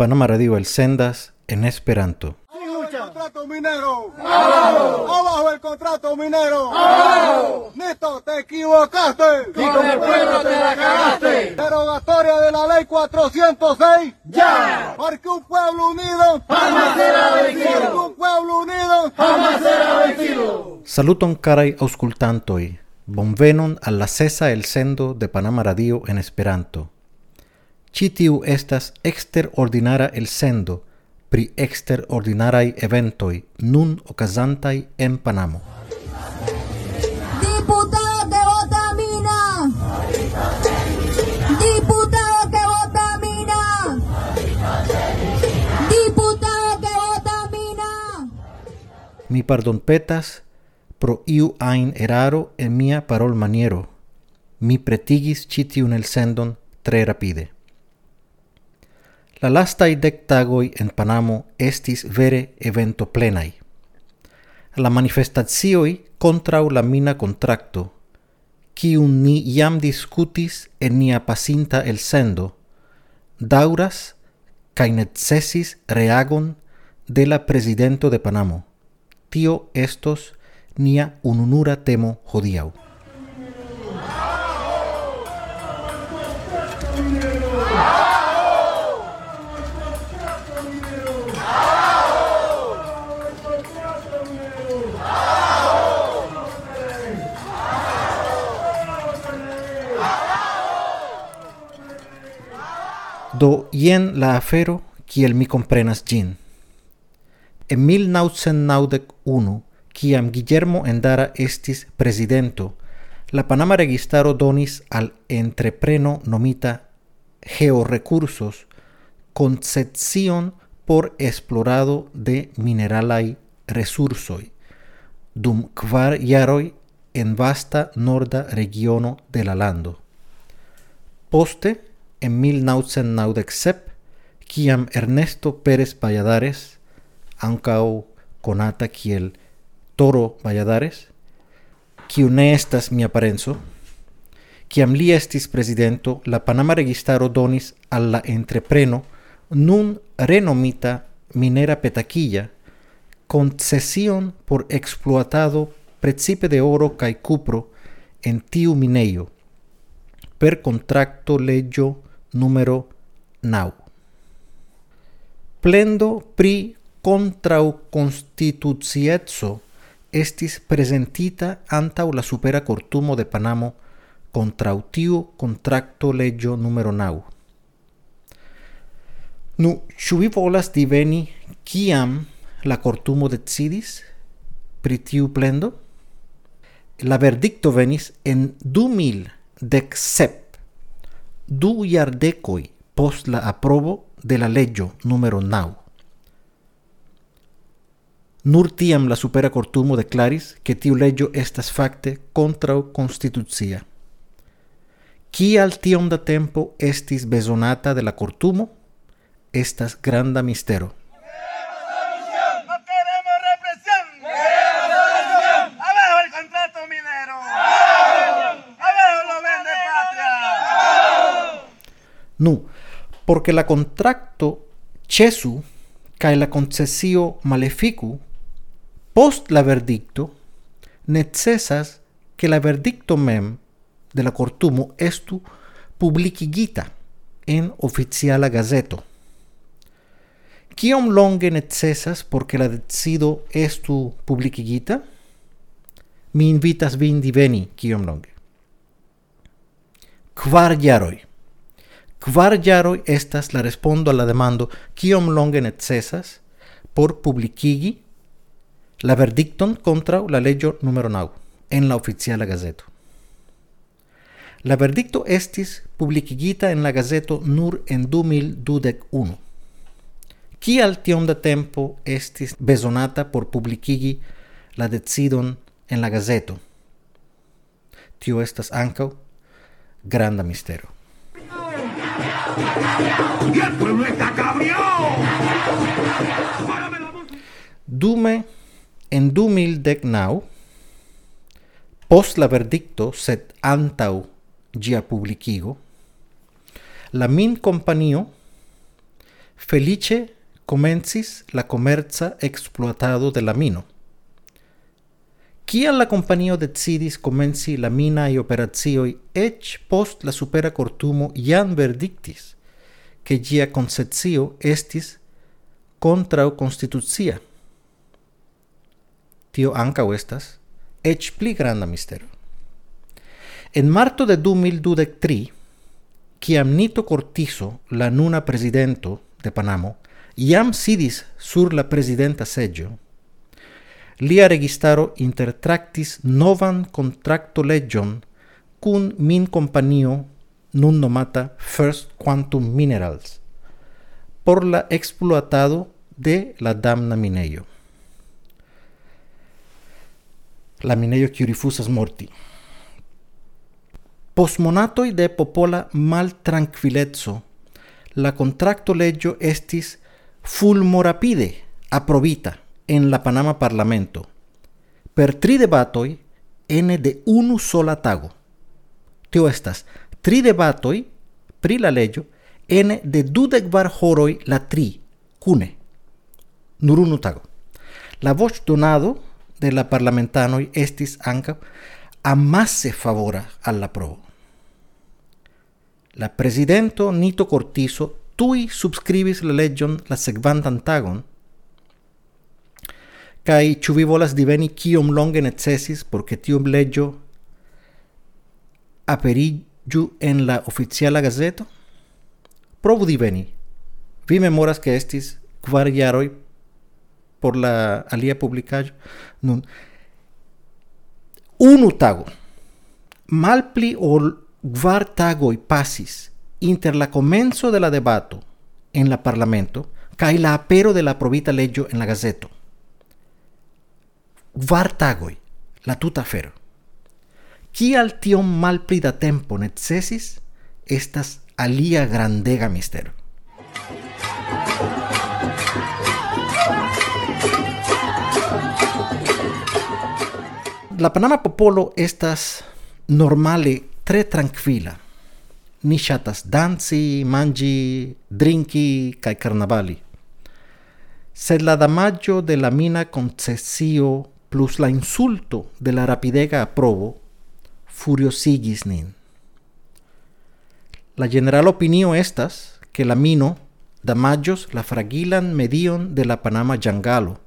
Panamá Radio El Sendas en Esperanto. contrato minero! ¡Abajo el contrato minero! ¡Abajo! ¡Nito, te equivocaste! ¡Y con el pueblo te la cagaste! ¡Derogatoria de la ley 406! ¡Ya! Porque un pueblo unido ¡Jamás será Porque vencido! un pueblo unido ¡Jamás será vencido! Saluton carai auscultantoi. Bonvenon al la sesa el sendo de Panamá Radio en Esperanto. Ĉi tiu estas eksterordinara el sendo pri eksterordinaraj eventoj nun okazantaj en Panamo. Diputado que vota Mina. Diputado que vota Mina. Diputado que vota Mina. Mi pardonpetas pro iu ajn eraro en mia parolmaniero. Mi pretigis ĉi tiun elsendon tre rapide. La lasta dec tagoi en Panamo estis vere evento plenai. La manifestazioi contra la mina contracto, kiun ni iam discutis en nia pasinta el sendo, dauras cae necessis reagon de la presidento de Panamo. Tio estos nia ununura temo hodiau. Do jen la afero kiel mi komprenas ĝin. En 1991, kiam Guillermo Endara estis presidento, la Panama registaro donis al entrepreno nomita Georecursos concesión por esplorado de mineralaj resursoj dum kvar jaroj en vasta norda regiono de la lando. Poste, en 1997, kiam Ernesto Pérez Valladares, ankaŭ konata kiel Toro Valladares, kiu ne estas mia parenco, kiam li estis presidento, la Panama registaro donis al la entrepreno nun renomita minera petaquilla concesion por exploatado precipe de oro kaj cupro en tiu per contracto legio numero nau. Plendo pri contrau constitucietso estis presentita antaŭ la supera cortumo de Panamo contra tiu contracto legio numero nau. Nu, ĉu vi volas diveni kiam la cortumo decidis pri tiu plendo? La verdicto venis en 2017, du jardekoj post la aprobo de la legio numero nau. Nur tiam la supera cortumo declaris que tiu legio estas fakte kontraŭ konstitucia. Kial tiom da tempo estis bezonata de la cortumo? Estas granda mistero. Nu, porque la contracto cesu cae la concessio maleficu, post la verdicto, necessas que la verdicto mem de la cortumo estu publicigita en oficiala gazeto. Ciom longe necessas porque la decido estu publicigita? Mi invitas vin diveni ciom longe. Kvar jaroi. Kvar jaroj estas la respondo al la demando kiom longe necesas por publicigi la verdicton kontraŭ la legio numero 9 en la oficiala gazeto. La verdicto estis publicigita en la gazeto nur en 2021. Kial tiom da tempo estis bezonata por publicigi la decidon en la gazeto? Tio estas ankaŭ granda mistero. Dume en 2019 post la verdicto sed antaŭ ĝia publikigo la min kompanio felice comencis la comerza exploatado de la mino. Kial la companio decidis comenci la mina y operazioi ec post la supera cortumo iam verdictis, che gia concezio estis contrau constitucia. Tio anca estas ec pli granda mistero. En marto de 2023, kiam Nito Cortizo, la nuna presidento de Panamo, iam sidis sur la presidenta seggio, lia registaro intertractis novan contracto legion cun min companio nun nomata First Quantum Minerals por la exploatado de la damna mineio. La mineio qui rifusas morti. Posmonatoi de popola mal tranquilezzo, la contracto legio estis fulmorapide aprobita en la Panama Parlamento per tri debatoi ene de unu sola tago. Tio estas tri debatoi pri la legio ene de dudek var horoi la tri cune. Nur unu tago. La voz donado de la parlamentanoi estis anca amasse favora alla provo. La presidento Nito Cortizo tui subscribis la legion la segvantan tagon vi volas diveni kiom longe necesis por ke tiu legio aperiĝu en la oficiala gazeto? Provu diveni. Vi memoras ke estis kvar por la alia publicaĵo. Nun, unu tago, malpli ol kvar pasis inter la comenzo de la debato en la parlamento kaj la apero de la provita en la gazeto vartagoi, la tuta fero. Kial tiom malpli da tempo necesis, estas alia grandega mistero. La Panama popolo estas normale tre tranquila. Ni ŝatas danci, mangi, drinki kaj carnavali. Sed la damaggio de la mina concesio plus la insulto de la rapidega aprobo furiosigis nin. La general opinio estas que la mino damagios la fragilan medion de la Panama Jangalo,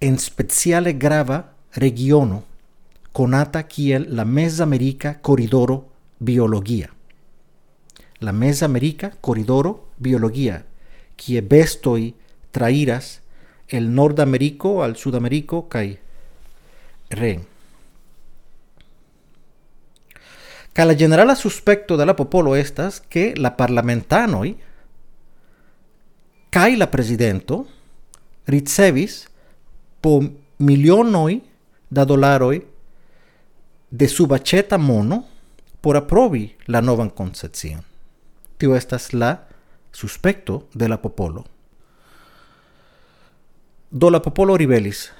en speciale grava regiono conata kiel la Mesamerica Corridoro Biologia. La Mesamerica Corridoro Biologia, kie bestoi trairas el Nordamerico al Sudamerico kai ren. Ca la generala suspecto de la popolo estas que la parlamentanoi kai la presidento ricevis po milionoi da dolaroi de subacheta mono por aprobi la novan concepción. Tio estas la suspecto de la popolo do la popolo ribelis.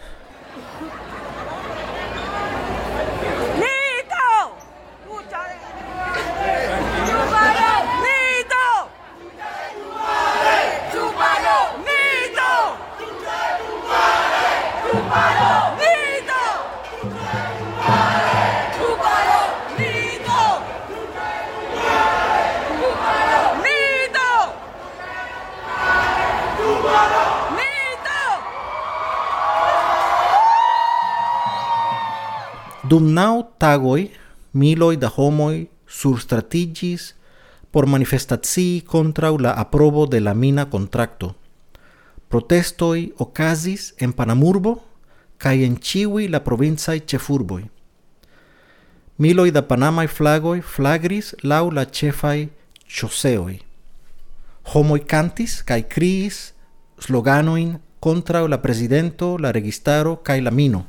Dum nau tagoi, miloi da homoi surstratigis por manifestacii contra la aprobo de la mina contracto. Protestoi ocasis en Panamurbo cae en ciui la provincai cefurboi. Miloi da panamai flagoi flagris lau la cefai choseoi. Homoi cantis cae criis sloganoin contra la presidento, la registaro cae la mino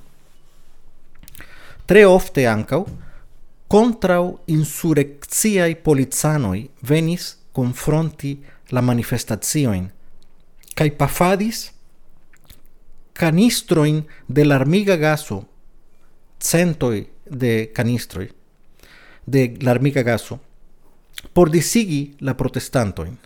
tre ofte ancau, contrau insurrectiai polizanoi venis confronti la manifestazioin, cae pafadis canistroin de l'armiga gaso, centoi de canistroi de l'armiga gaso, por disigi la protestantoin.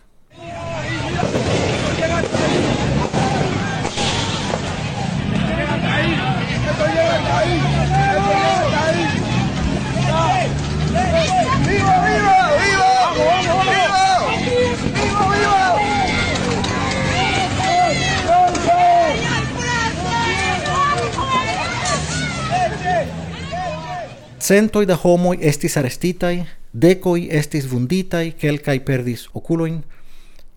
Centoi da homoi estis arrestitai, decoi estis vunditai, quelcai perdis oculoin,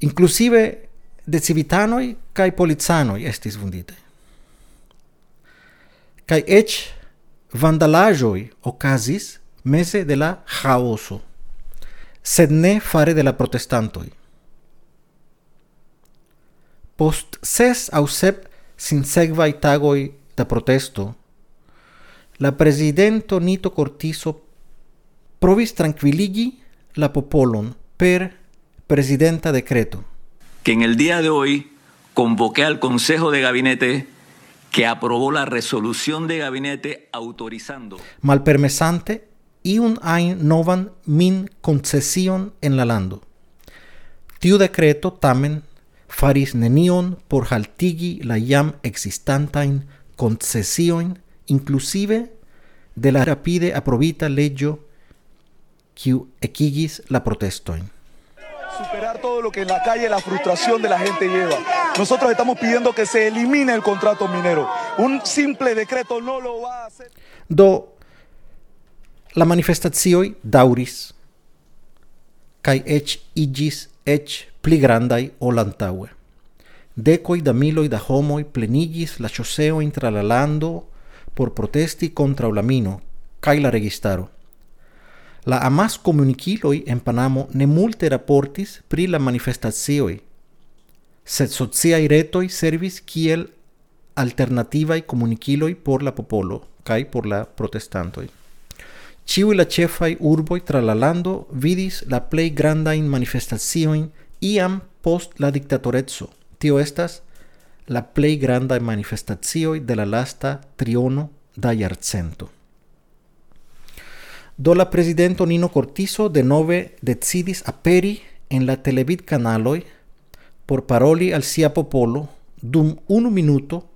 inclusive de civitanoi kai polizanoi estis vunditai. Kai ec vandalajoi ocasis mese de la haoso, sed ne fare de la protestantoi. Post ses au sep sinseguai tagoi da protesto, la presidento Nito Cortizo provis tranquiligi la popolon per presidenta decreto. que en el día de hoy convoqué al Consejo de Gabinete que aprobó la resolución de gabinete autorizando malpermesante iun ein novan min concession en la lando. Tiu decreto tamen faris nenion por haltigi la jam existantain concessioin, inclusive de la rapide aprobita legio quiu equigis la protestoin. superar todo lo que en la calle la frustración de la gente lleva. Nosotros estamos pidiendo que se elimine el contrato minero. Un simple decreto no lo va a hacer. Do la manifestatioi dauris kai ec igis ec pli grandai ol antaue. Decoi da miloi da homoi plenigis la choseo intra la lando por protesti contra la mino, kai la registaro. La amas comuniciloi en Panamo ne multe raportis pri la manifestatioi, sed sociai retoi servis kiel alternativai comuniciloi por la popolo, kai por la protestantoi. Ciui la cefai urboi tra la lando vidis la plei grandain manifestationin iam post la dictatorezzo. Tio estas la plei grandai manifestatioi de la lasta triono da iarcento. Do la presidento Nino Cortizo de nove decidis aperi en la televid canaloi por paroli al sia popolo dum unu minuto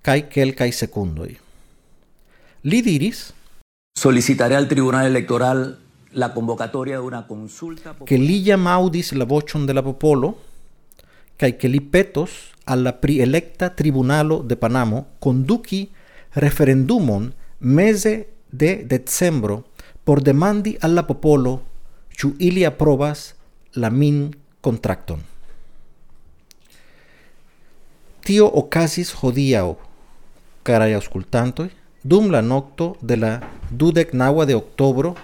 cae quelcae secundoi. Li diris solicitaré al Tribunal Electoral la convocatoria de una consulta popular. che li jam audis la vocion de la popolo cae che li petos alla prielecta tribunalo de Panamo conduci referendumon mese de decembro por demandi alla popolo ciu ili aprobas la min contracton. Tio ocasis hodiau, carai auscultantoi, dum la nocto de la dudec naua de octobro,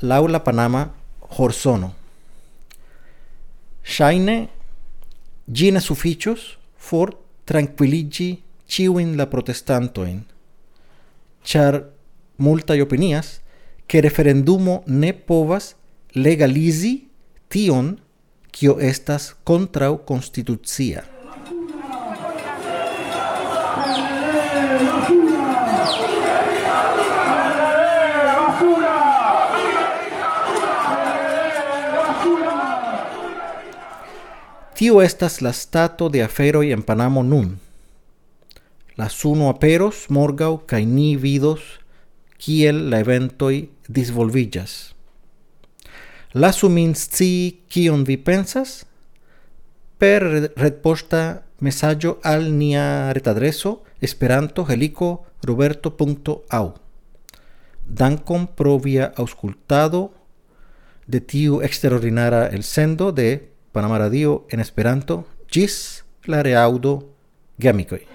laula Panama horsono. Shaine gina sufficios for tranquilligi ciuin la protestantoin, char multai opinias che referendumo ne povas legalizi tion kio estas contrau constitucia. Tio estas la stato de aferoi en Panamo nun. La suno aperos morgau kai ni vidos kiel la eventoi disvolvillas. La sumin sci kion vi pensas per retposta messaggio al nia retadreso esperanto helico roberto.au. Dankon pro via auscultado de tiu extraordinara el sendo de Panama Radio en Esperanto gis la gamicoi.